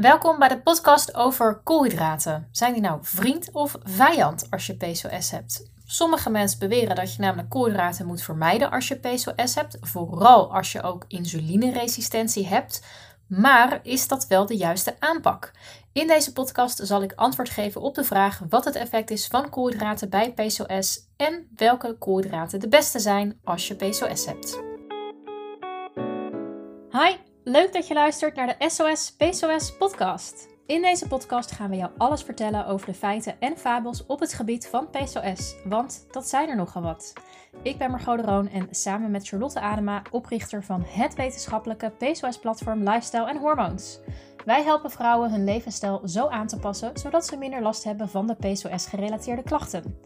Welkom bij de podcast over koolhydraten. Zijn die nou vriend of vijand als je PCOS hebt? Sommige mensen beweren dat je namelijk koolhydraten moet vermijden als je PCOS hebt, vooral als je ook insulineresistentie hebt. Maar is dat wel de juiste aanpak? In deze podcast zal ik antwoord geven op de vraag wat het effect is van koolhydraten bij PCOS en welke koolhydraten de beste zijn als je PCOS hebt. Hi, leuk dat je luistert naar de SOS PCOS podcast. In deze podcast gaan we jou alles vertellen over de feiten en fabels op het gebied van PCOS, want dat zijn er nogal wat. Ik ben Margot de Roon en samen met Charlotte Adema, oprichter van het wetenschappelijke PCOS-platform Lifestyle en Hormoons. Wij helpen vrouwen hun levensstijl zo aan te passen, zodat ze minder last hebben van de PCOS-gerelateerde klachten.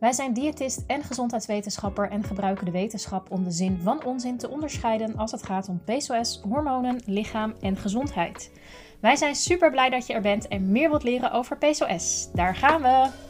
Wij zijn diëtist en gezondheidswetenschapper en gebruiken de wetenschap om de zin van onzin te onderscheiden als het gaat om PCOS, hormonen, lichaam en gezondheid. Wij zijn super blij dat je er bent en meer wilt leren over PCOS. Daar gaan we!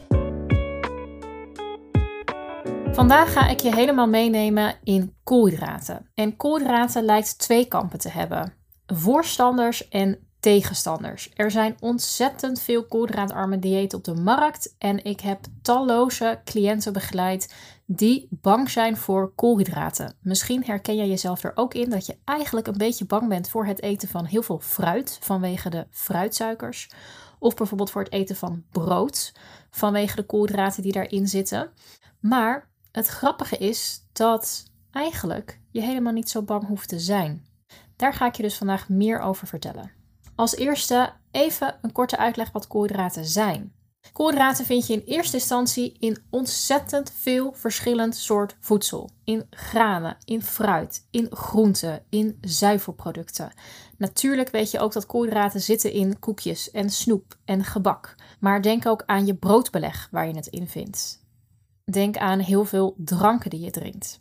Vandaag ga ik je helemaal meenemen in koolhydraten. En koolhydraten lijkt twee kampen te hebben: voorstanders en tegenstanders. Er zijn ontzettend veel koolhydraatarme diëten op de markt en ik heb talloze cliënten begeleid die bang zijn voor koolhydraten. Misschien herken jij jezelf er ook in dat je eigenlijk een beetje bang bent voor het eten van heel veel fruit vanwege de fruitsuikers. Of bijvoorbeeld voor het eten van brood vanwege de koolhydraten die daarin zitten. Maar het grappige is dat eigenlijk je helemaal niet zo bang hoeft te zijn. Daar ga ik je dus vandaag meer over vertellen. Als eerste even een korte uitleg wat koolhydraten zijn. Koolhydraten vind je in eerste instantie in ontzettend veel verschillend soort voedsel. In granen, in fruit, in groenten, in zuivelproducten. Natuurlijk weet je ook dat koolhydraten zitten in koekjes en snoep en gebak. Maar denk ook aan je broodbeleg waar je het in vindt. Denk aan heel veel dranken die je drinkt.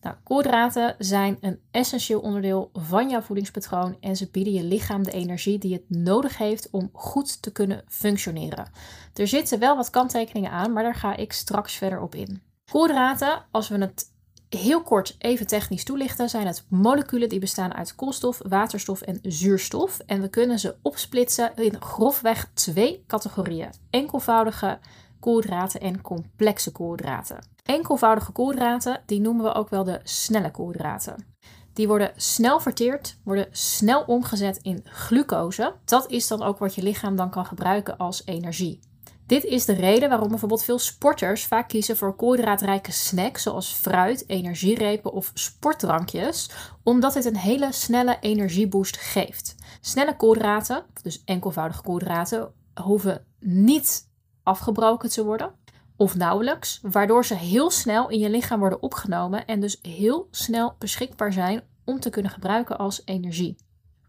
Nou, koolhydraten zijn een essentieel onderdeel van jouw voedingspatroon en ze bieden je lichaam de energie die het nodig heeft om goed te kunnen functioneren. Er zitten wel wat kanttekeningen aan, maar daar ga ik straks verder op in. Koolhydraten, als we het heel kort even technisch toelichten, zijn het moleculen die bestaan uit koolstof, waterstof en zuurstof. En we kunnen ze opsplitsen in grofweg twee categorieën: enkelvoudige koolhydraten en complexe koolhydraten. Enkelvoudige koolhydraten, die noemen we ook wel de snelle koolhydraten. Die worden snel verteerd, worden snel omgezet in glucose. Dat is dan ook wat je lichaam dan kan gebruiken als energie. Dit is de reden waarom bijvoorbeeld veel sporters vaak kiezen voor koolhydraatrijke snacks zoals fruit, energierepen of sportdrankjes, omdat dit een hele snelle energieboost geeft. Snelle koolhydraten, dus enkelvoudige koolhydraten, hoeven niet afgebroken te worden of nauwelijks, waardoor ze heel snel in je lichaam worden opgenomen en dus heel snel beschikbaar zijn om te kunnen gebruiken als energie.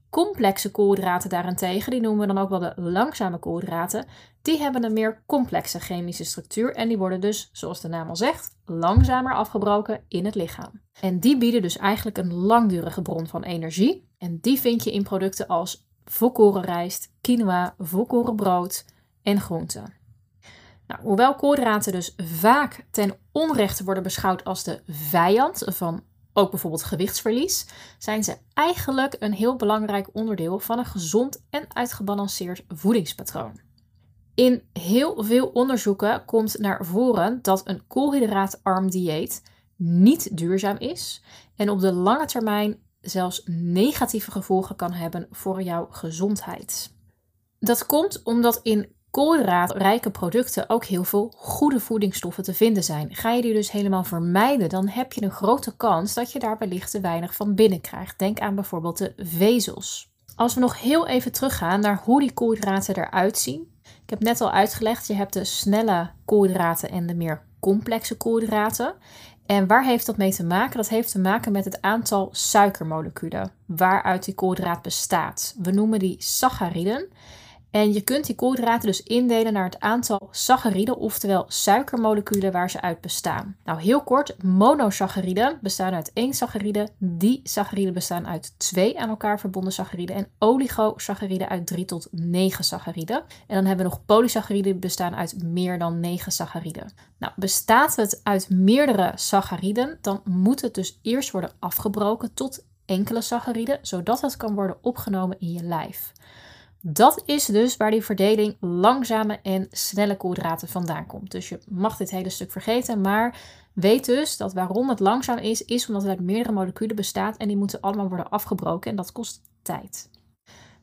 Complexe koolhydraten daarentegen, die noemen we dan ook wel de langzame koolhydraten, die hebben een meer complexe chemische structuur en die worden dus, zoals de naam al zegt, langzamer afgebroken in het lichaam. En die bieden dus eigenlijk een langdurige bron van energie en die vind je in producten als volkoren rijst, quinoa, volkoren brood en groenten. Nou, hoewel koolhydraten dus vaak ten onrechte worden beschouwd als de vijand van ook bijvoorbeeld gewichtsverlies, zijn ze eigenlijk een heel belangrijk onderdeel van een gezond en uitgebalanceerd voedingspatroon. In heel veel onderzoeken komt naar voren dat een koolhydraatarm dieet niet duurzaam is en op de lange termijn zelfs negatieve gevolgen kan hebben voor jouw gezondheid. Dat komt omdat in koolhydraatrijke producten ook heel veel goede voedingsstoffen te vinden zijn. Ga je die dus helemaal vermijden, dan heb je een grote kans dat je daar wellicht te weinig van binnenkrijgt. Denk aan bijvoorbeeld de vezels. Als we nog heel even teruggaan naar hoe die koolhydraten eruit zien. Ik heb net al uitgelegd, je hebt de snelle koolhydraten en de meer complexe koolhydraten. En waar heeft dat mee te maken? Dat heeft te maken met het aantal suikermoleculen waaruit die koolhydraat bestaat. We noemen die sacchariden. En je kunt die koolhydraten dus indelen naar het aantal sacchariden, oftewel suikermoleculen waar ze uit bestaan. Nou, heel kort, monosacchariden bestaan uit één saccharide, disacchariden bestaan uit twee aan elkaar verbonden sacchariden en oligosacchariden uit drie tot negen sacchariden. En dan hebben we nog polysacchariden bestaan uit meer dan negen sacchariden. Nou, bestaat het uit meerdere sacchariden, dan moet het dus eerst worden afgebroken tot enkele sacchariden, zodat het kan worden opgenomen in je lijf. Dat is dus waar die verdeling langzame en snelle koolhydraten vandaan komt. Dus je mag dit hele stuk vergeten, maar weet dus dat waarom het langzaam is, is omdat het uit meerdere moleculen bestaat en die moeten allemaal worden afgebroken en dat kost tijd.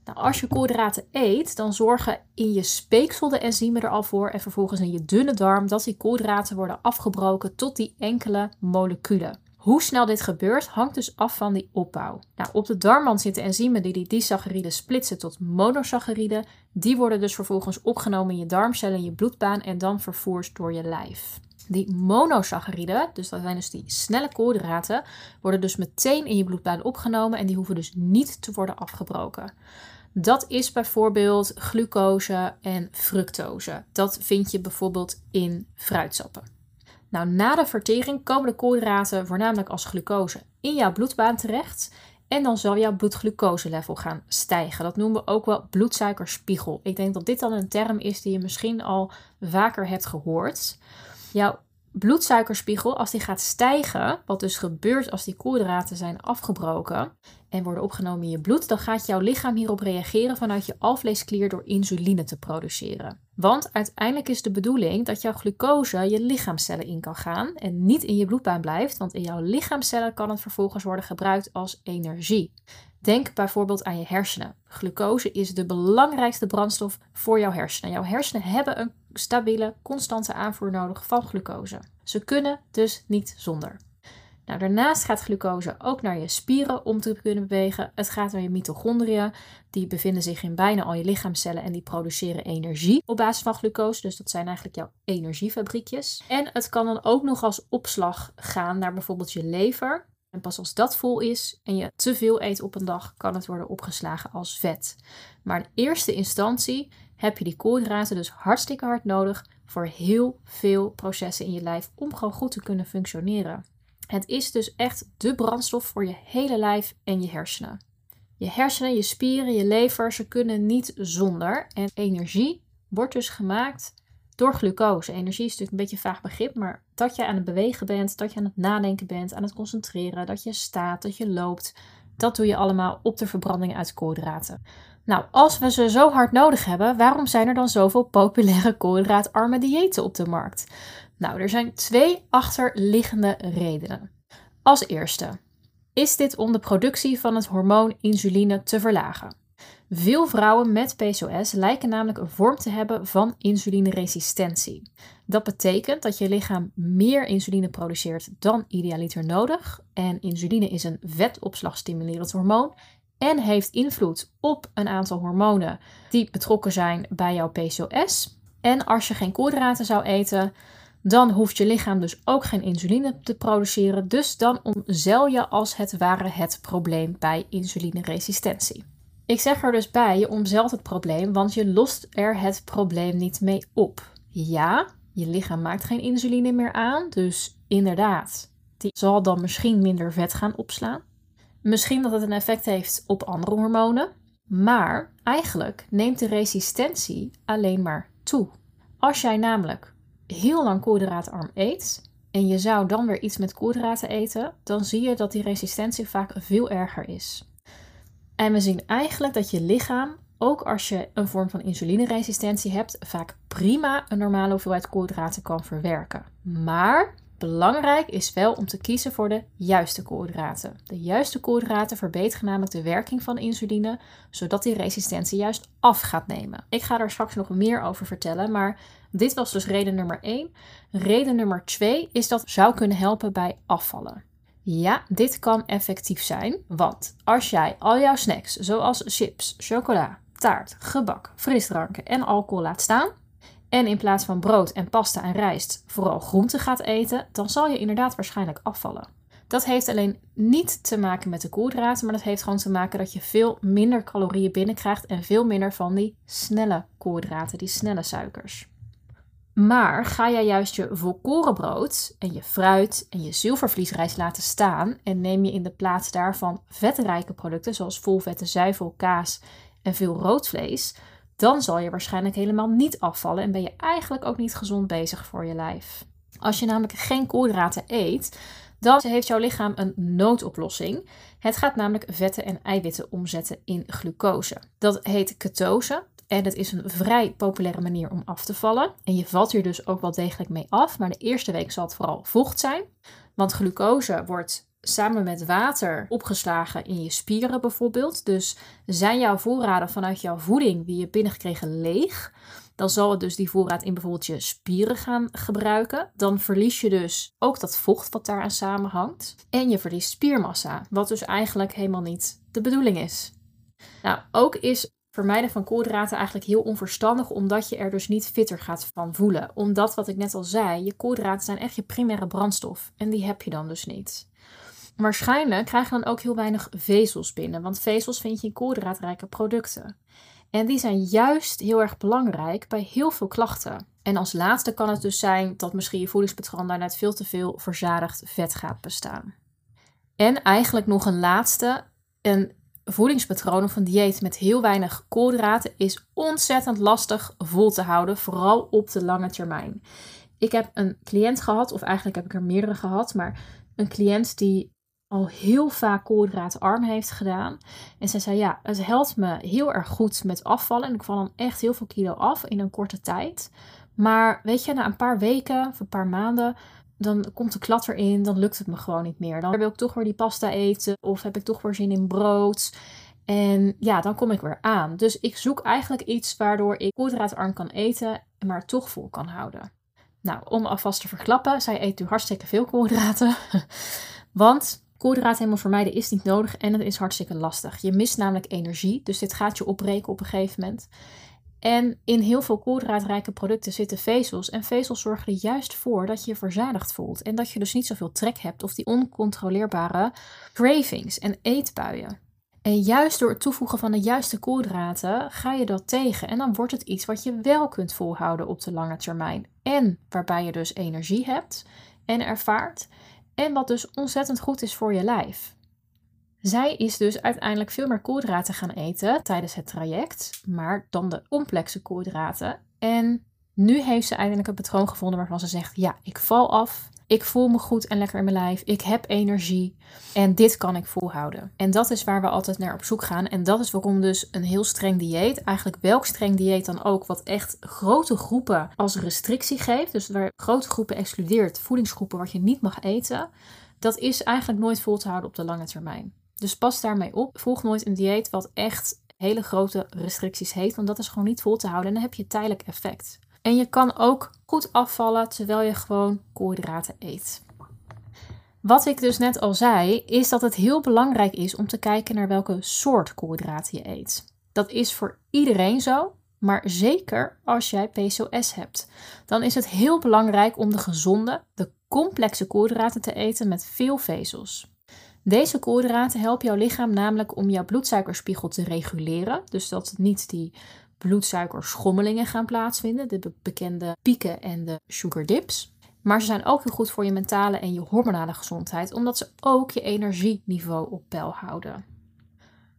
Nou, als je koolhydraten eet, dan zorgen in je speeksel de enzymen er al voor en vervolgens in je dunne darm dat die koolhydraten worden afgebroken tot die enkele moleculen. Hoe snel dit gebeurt hangt dus af van die opbouw. Nou, op de darmwand zitten enzymen die die disacchariden splitsen tot monosacchariden. Die worden dus vervolgens opgenomen in je darmcellen, in je bloedbaan en dan vervoerd door je lijf. Die monosacchariden, dus dat zijn dus die snelle koolhydraten, worden dus meteen in je bloedbaan opgenomen en die hoeven dus niet te worden afgebroken. Dat is bijvoorbeeld glucose en fructose. Dat vind je bijvoorbeeld in fruitsappen. Nou, na de vertering komen de koolhydraten voornamelijk als glucose in jouw bloedbaan terecht. En dan zal jouw bloedglucoselevel gaan stijgen. Dat noemen we ook wel bloedsuikerspiegel. Ik denk dat dit dan een term is die je misschien al vaker hebt gehoord. Jouw bloedsuikerspiegel, als die gaat stijgen, wat dus gebeurt als die koolhydraten zijn afgebroken en worden opgenomen in je bloed, dan gaat jouw lichaam hierop reageren vanuit je alvleesklier door insuline te produceren. Want uiteindelijk is de bedoeling dat jouw glucose je lichaamcellen in kan gaan en niet in je bloedbaan blijft, want in jouw lichaamcellen kan het vervolgens worden gebruikt als energie. Denk bijvoorbeeld aan je hersenen. Glucose is de belangrijkste brandstof voor jouw hersenen. Jouw hersenen hebben een stabiele, constante aanvoer nodig van glucose. Ze kunnen dus niet zonder. Nou, daarnaast gaat glucose ook naar je spieren om te kunnen bewegen. Het gaat naar je mitochondriën. Die bevinden zich in bijna al je lichaamcellen en die produceren energie op basis van glucose. Dus dat zijn eigenlijk jouw energiefabriekjes. En het kan dan ook nog als opslag gaan naar bijvoorbeeld je lever. En pas als dat vol is en je te veel eet op een dag, kan het worden opgeslagen als vet. Maar in eerste instantie heb je die koolhydraten dus hartstikke hard nodig voor heel veel processen in je lijf om gewoon goed te kunnen functioneren. Het is dus echt de brandstof voor je hele lijf en je hersenen. Je hersenen, je spieren, je lever, ze kunnen niet zonder. En energie wordt dus gemaakt door glucose. Energie is natuurlijk een beetje een vaag begrip, maar dat je aan het bewegen bent, dat je aan het nadenken bent, aan het concentreren, dat je staat, dat je loopt, dat doe je allemaal op de verbranding uit koolhydraten. Nou, als we ze zo hard nodig hebben, waarom zijn er dan zoveel populaire koolhydraatarme diëten op de markt? Nou, er zijn twee achterliggende redenen. Als eerste is dit om de productie van het hormoon insuline te verlagen. Veel vrouwen met PCOS lijken namelijk een vorm te hebben van insulineresistentie. Dat betekent dat je lichaam meer insuline produceert dan idealiter nodig. En insuline is een vetopslagstimulerend hormoon en heeft invloed op een aantal hormonen die betrokken zijn bij jouw PCOS. En als je geen koolhydraten zou eten, dan hoeft je lichaam dus ook geen insuline te produceren. Dus dan omzeil je als het ware het probleem bij insulineresistentie. Ik zeg er dus bij, je omzeilt het probleem, want je lost er het probleem niet mee op. Ja, je lichaam maakt geen insuline meer aan, dus inderdaad, die zal dan misschien minder vet gaan opslaan. Misschien dat het een effect heeft op andere hormonen, maar eigenlijk neemt de resistentie alleen maar toe. Als jij namelijk heel lang koolhydraatarm eet en je zou dan weer iets met koolhydraten eten, dan zie je dat die resistentie vaak veel erger is. En we zien eigenlijk dat je lichaam, ook als je een vorm van insulineresistentie hebt, vaak prima een normale hoeveelheid koolhydraten kan verwerken. Maar belangrijk is wel om te kiezen voor de juiste koolhydraten. De juiste koolhydraten verbeteren namelijk de werking van insuline, zodat die resistentie juist af gaat nemen. Ik ga daar straks nog meer over vertellen, maar dit was dus reden nummer 1. Reden nummer 2 is dat zou kunnen helpen bij afvallen. Ja, dit kan effectief zijn, want als jij al jouw snacks, zoals chips, chocola, taart, gebak, frisdranken en alcohol laat staan, en in plaats van brood en pasta en rijst vooral groente gaat eten, dan zal je inderdaad waarschijnlijk afvallen. Dat heeft alleen niet te maken met de koolhydraten, maar dat heeft gewoon te maken dat je veel minder calorieën binnenkrijgt en veel minder van die snelle koolhydraten, die snelle suikers. Maar ga jij juist je volkorenbrood en je fruit en je zilvervliesrijst laten staan en neem je in de plaats daarvan vetrijke producten zoals volvette zuivel, kaas en veel rood vlees, dan zal je waarschijnlijk helemaal niet afvallen en ben je eigenlijk ook niet gezond bezig voor je lijf. Als je namelijk geen koolhydraten eet, dan heeft jouw lichaam een noodoplossing. Het gaat namelijk vetten en eiwitten omzetten in glucose. Dat heet ketose. En het is een vrij populaire manier om af te vallen. En je valt hier dus ook wel degelijk mee af. Maar de eerste week zal het vooral vocht zijn. Want glucose wordt samen met water opgeslagen in je spieren bijvoorbeeld. Dus zijn jouw voorraden vanuit jouw voeding die je binnengekregen leeg, dan zal het dus die voorraad in bijvoorbeeld je spieren gaan gebruiken. Dan verlies je dus ook dat vocht wat daaraan samenhangt. En je verliest spiermassa, wat dus eigenlijk helemaal niet de bedoeling is. Nou, ook is vermijden van koolhydraten eigenlijk heel onverstandig, omdat je er dus niet fitter gaat van voelen. Omdat, wat ik net al zei, je koolhydraten zijn echt je primaire brandstof. En die heb je dan dus niet. Waarschijnlijk krijg je dan ook heel weinig vezels binnen, want vezels vind je in koolhydraatrijke producten. En die zijn juist heel erg belangrijk bij heel veel klachten. En als laatste kan het dus zijn dat misschien je voedingspatroon daaruit veel te veel verzadigd vet gaat bestaan. En eigenlijk nog een laatste, een voedingspatroon of een dieet met heel weinig koolhydraten is ontzettend lastig vol te houden, vooral op de lange termijn. Ik heb een cliënt gehad, of eigenlijk heb ik er meerdere gehad, maar een cliënt die al heel vaak koolhydraatarm heeft gedaan. En zij zei, ja, het helpt me heel erg goed met afvallen. En ik val dan echt heel veel kilo af in een korte tijd. Maar weet je, na een paar weken of een paar maanden, dan komt de klat erin. Dan lukt het me gewoon niet meer. Dan wil ik toch weer die pasta eten. Of heb ik toch weer zin in brood. En ja, dan kom ik weer aan. Dus ik zoek eigenlijk iets waardoor ik koolhydraatarm kan eten, maar toch vol kan houden. Nou, om alvast te verklappen, zij eet nu hartstikke veel koolhydraten. Want Koolhydraten helemaal vermijden is niet nodig en het is hartstikke lastig. Je mist namelijk energie, dus dit gaat je opbreken op een gegeven moment. En in heel veel koolhydraatrijke producten zitten vezels. En vezels zorgen er juist voor dat je je verzadigd voelt. En dat je dus niet zoveel trek hebt of die oncontroleerbare cravings en eetbuien. En juist door het toevoegen van de juiste koolhydraten ga je dat tegen. En dan wordt het iets wat je wel kunt volhouden op de lange termijn. En waarbij je dus energie hebt en ervaart. En wat dus ontzettend goed is voor je lijf. Zij is dus uiteindelijk veel meer koolhydraten gaan eten tijdens het traject, maar dan de complexe koolhydraten. En nu heeft ze eindelijk een patroon gevonden waarvan ze zegt: Ja, ik val af. Ik voel me goed en lekker in mijn lijf. Ik heb energie. En dit kan ik volhouden. En dat is waar we altijd naar op zoek gaan. En dat is waarom dus een heel streng dieet, eigenlijk welk streng dieet dan ook, wat echt grote groepen als restrictie geeft. Dus waar grote groepen excludeert, voedingsgroepen wat je niet mag eten. Dat is eigenlijk nooit vol te houden op de lange termijn. Dus pas daarmee op. Volg nooit een dieet wat echt hele grote restricties heeft. Want dat is gewoon niet vol te houden. En dan heb je tijdelijk effect. En je kan ook goed afvallen terwijl je gewoon koolhydraten eet. Wat ik dus net al zei, is dat het heel belangrijk is om te kijken naar welke soort koolhydraten je eet. Dat is voor iedereen zo, maar zeker als jij PCOS hebt. Dan is het heel belangrijk om de gezonde, de complexe koolhydraten te eten met veel vezels. Deze koolhydraten helpen jouw lichaam namelijk om jouw bloedsuikerspiegel te reguleren. Dus dat niet die bloedsuikerschommelingen gaan plaatsvinden, de bekende pieken en de sugar dips. Maar ze zijn ook heel goed voor je mentale en je hormonale gezondheid, omdat ze ook je energieniveau op peil houden.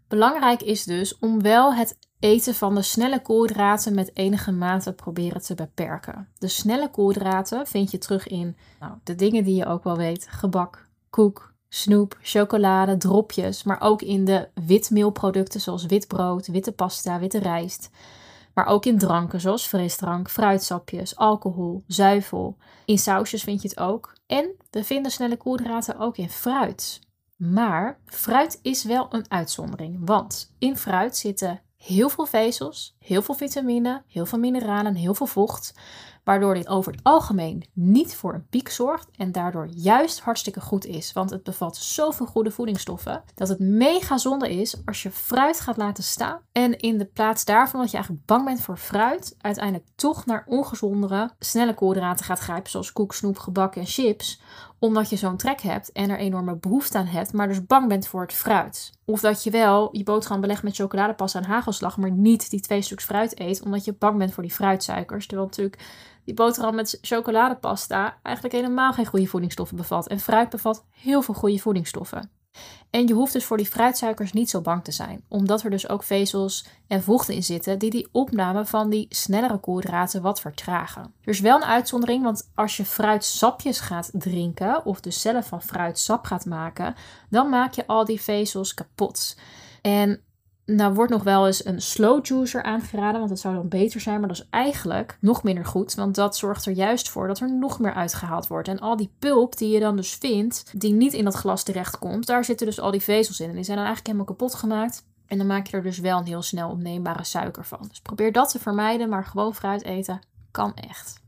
Belangrijk is dus om wel het eten van de snelle koolhydraten met enige mate proberen te beperken. De snelle koolhydraten vind je terug in nou, de dingen die je ook wel weet: gebak, koek, snoep, chocolade, dropjes, maar ook in de witmeelproducten zoals witbrood, witte pasta, witte rijst. Maar ook in dranken zoals frisdrank, fruitsapjes, alcohol, zuivel. In sausjes vind je het ook. En we vinden snelle koolhydraten ook in fruit. Maar fruit is wel een uitzondering, want in fruit zitten heel veel vezels, heel veel vitamine, heel veel mineralen, heel veel vocht waardoor dit over het algemeen niet voor een piek zorgt en daardoor juist hartstikke goed is. Want het bevat zoveel goede voedingsstoffen dat het mega zonde is als je fruit gaat laten staan en in de plaats daarvan dat je eigenlijk bang bent voor fruit, uiteindelijk toch naar ongezondere, snelle koolhydraten gaat grijpen zoals koek, snoep, gebak en chips omdat je zo'n trek hebt en er enorme behoefte aan hebt, maar dus bang bent voor het fruit. Of dat je wel je boterham belegt met chocoladepasta en hagelslag, maar niet die twee stuks fruit eet, omdat je bang bent voor die fruitsuikers. Terwijl natuurlijk die boterham met chocoladepasta eigenlijk helemaal geen goede voedingsstoffen bevat. En fruit bevat heel veel goede voedingsstoffen. En je hoeft dus voor die fruitsuikers niet zo bang te zijn, omdat er dus ook vezels en vochten in zitten die die opname van die snellere koolhydraten wat vertragen. Er is wel een uitzondering, want als je fruitsapjes gaat drinken of dus zelf van fruitsap gaat maken, dan maak je al die vezels kapot. En nou wordt nog wel eens een slow juicer aangeraden, want dat zou dan beter zijn. Maar dat is eigenlijk nog minder goed, want dat zorgt er juist voor dat er nog meer uitgehaald wordt. En al die pulp die je dan dus vindt, die niet in dat glas terechtkomt, daar zitten dus al die vezels in. En die zijn dan eigenlijk helemaal kapot gemaakt. En dan maak je er dus wel een heel snel opneembare suiker van. Dus probeer dat te vermijden, maar gewoon fruit eten kan echt.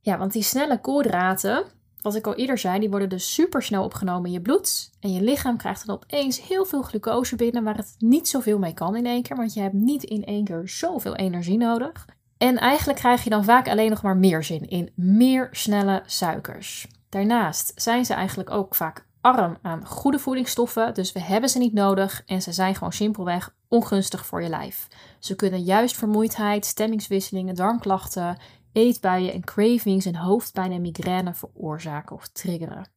Ja, want die snelle koolhydraten, wat ik al eerder zei, die worden dus super snel opgenomen in je bloed. En je lichaam krijgt dan opeens heel veel glucose binnen, waar het niet zoveel mee kan in één keer. Want je hebt niet in één keer zoveel energie nodig. En eigenlijk krijg je dan vaak alleen nog maar meer zin in meer snelle suikers. Daarnaast zijn ze eigenlijk ook vaak arm aan goede voedingsstoffen, dus we hebben ze niet nodig en ze zijn gewoon simpelweg ongunstig voor je lijf. Ze kunnen juist vermoeidheid, stemmingswisselingen, darmklachten, eetbuien en cravings en hoofdpijn en migraine veroorzaken of triggeren.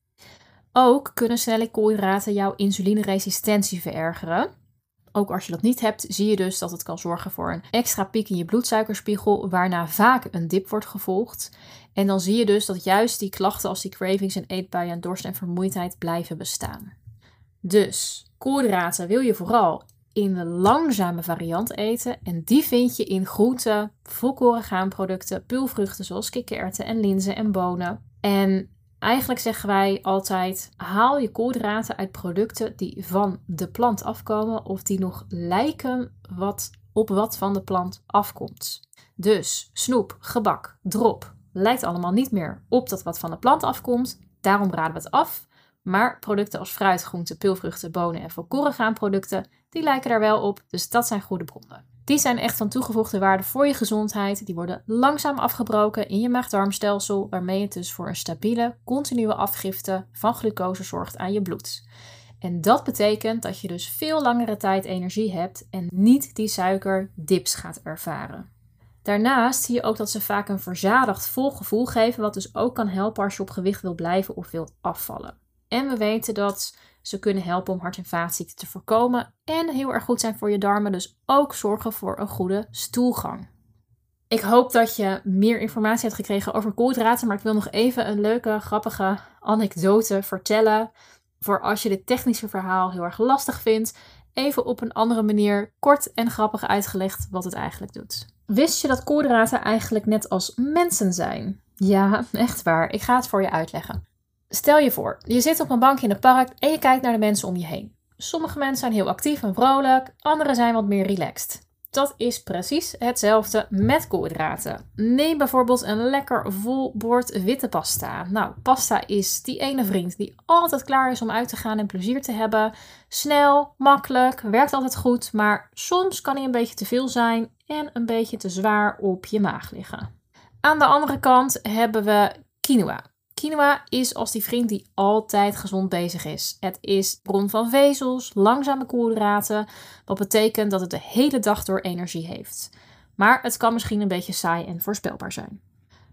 Ook kunnen snelle koolhydraten jouw insulineresistentie verergeren. Ook als je dat niet hebt, zie je dus dat het kan zorgen voor een extra piek in je bloedsuikerspiegel, waarna vaak een dip wordt gevolgd. En dan zie je dus dat juist die klachten als die cravings en eetbuien en dorst en vermoeidheid blijven bestaan. Dus koolhydraten wil je vooral in de langzame variant eten. En die vind je in groenten, volkoren graanproducten, pulvruchten zoals kikkererwten en linzen en bonen. En eigenlijk zeggen wij altijd: haal je koolhydraten uit producten die van de plant afkomen of die nog lijken wat, op wat van de plant afkomt. Dus snoep, gebak, drop lijkt allemaal niet meer op dat wat van de plant afkomt. Daarom raden we het af. Maar producten als fruit, groenten, pulvruchten, bonen en volkoren graanproducten, die lijken daar wel op, dus dat zijn goede bronnen. Die zijn echt van toegevoegde waarde voor je gezondheid. Die worden langzaam afgebroken in je maag-darmstelsel, waarmee het dus voor een stabiele, continue afgifte van glucose zorgt aan je bloed. En dat betekent dat je dus veel langere tijd energie hebt en niet die suikerdips gaat ervaren. Daarnaast zie je ook dat ze vaak een verzadigd vol gevoel geven, wat dus ook kan helpen als je op gewicht wil blijven of wilt afvallen. En we weten dat ze kunnen helpen om hart- en vaatziekten te voorkomen en heel erg goed zijn voor je darmen, dus ook zorgen voor een goede stoelgang. Ik hoop dat je meer informatie hebt gekregen over koolhydraten, maar ik wil nog even een leuke, grappige anekdote vertellen. Voor als je dit technische verhaal heel erg lastig vindt, even op een andere manier kort en grappig uitgelegd wat het eigenlijk doet. Wist je dat koolhydraten eigenlijk net als mensen zijn? Ja, echt waar. Ik ga het voor je uitleggen. Stel je voor, je zit op een bankje in het park en je kijkt naar de mensen om je heen. Sommige mensen zijn heel actief en vrolijk, andere zijn wat meer relaxed. Dat is precies hetzelfde met koolhydraten. Neem bijvoorbeeld een lekker vol bord witte pasta. Nou, pasta is die ene vriend die altijd klaar is om uit te gaan en plezier te hebben. Snel, makkelijk, werkt altijd goed, maar soms kan hij een beetje te veel zijn en een beetje te zwaar op je maag liggen. Aan de andere kant hebben we quinoa. Quinoa is als die vriend die altijd gezond bezig is. Het is bron van vezels, langzame koolhydraten, wat betekent dat het de hele dag door energie heeft. Maar het kan misschien een beetje saai en voorspelbaar zijn.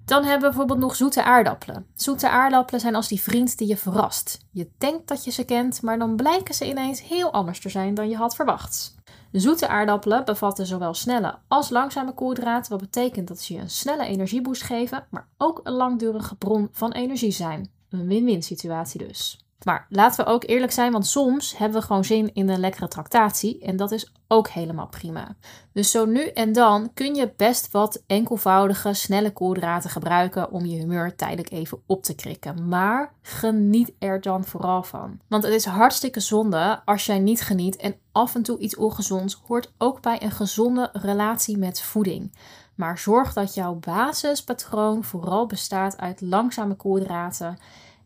Dan hebben we bijvoorbeeld nog zoete aardappelen. Zoete aardappelen zijn als die vriend die je verrast. Je denkt dat je ze kent, maar dan blijken ze ineens heel anders te zijn dan je had verwacht. Zoete aardappelen bevatten zowel snelle als langzame koolhydraten, wat betekent dat ze je een snelle energieboost geven, maar ook een langdurige bron van energie zijn. Een win-win situatie dus. Maar laten we ook eerlijk zijn, want soms hebben we gewoon zin in een lekkere tractatie en dat is ook helemaal prima. Dus zo nu en dan kun je best wat enkelvoudige, snelle koolhydraten gebruiken om je humeur tijdelijk even op te krikken. Maar geniet er dan vooral van. Want het is hartstikke zonde als jij niet geniet en af en toe iets ongezonds hoort ook bij een gezonde relatie met voeding. Maar zorg dat jouw basispatroon vooral bestaat uit langzame koolhydraten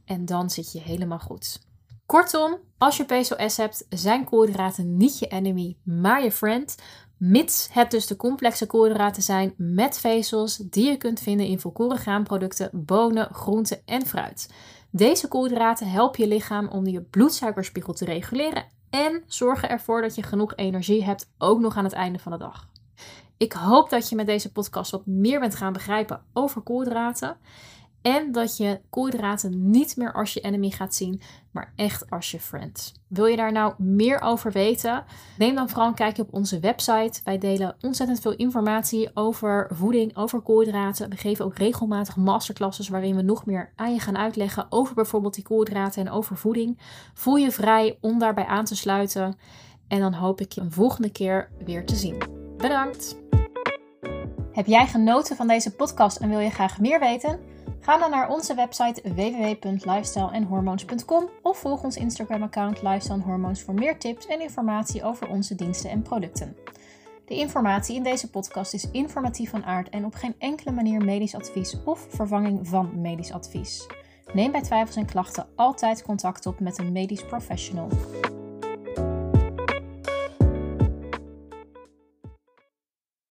en dan zit je helemaal goed. Kortom, als je PCOS hebt, zijn koolhydraten niet je enemy, maar je friend. Mits het dus de complexe koolhydraten zijn met vezels die je kunt vinden in volkoren graanproducten, bonen, groenten en fruit. Deze koolhydraten helpen je lichaam om je bloedsuikerspiegel te reguleren en zorgen ervoor dat je genoeg energie hebt, ook nog aan het einde van de dag. Ik hoop dat je met deze podcast wat meer bent gaan begrijpen over koolhydraten. En dat je koolhydraten niet meer als je enemy gaat zien, maar echt als je friend. Wil je daar nou meer over weten? Neem dan vooral een kijkje op onze website. Wij delen ontzettend veel informatie over voeding, over koolhydraten. We geven ook regelmatig masterclasses waarin we nog meer aan je gaan uitleggen over bijvoorbeeld die koolhydraten en over voeding. Voel je vrij om daarbij aan te sluiten. En dan hoop ik je een volgende keer weer te zien. Bedankt! Heb jij genoten van deze podcast en wil je graag meer weten? Ga dan naar onze website www.lifestylehormones.com of volg ons Instagram-account Lifestyle Hormones voor meer tips en informatie over onze diensten en producten. De informatie in deze podcast is informatief van aard en op geen enkele manier medisch advies of vervanging van medisch advies. Neem bij twijfels en klachten altijd contact op met een medisch professional.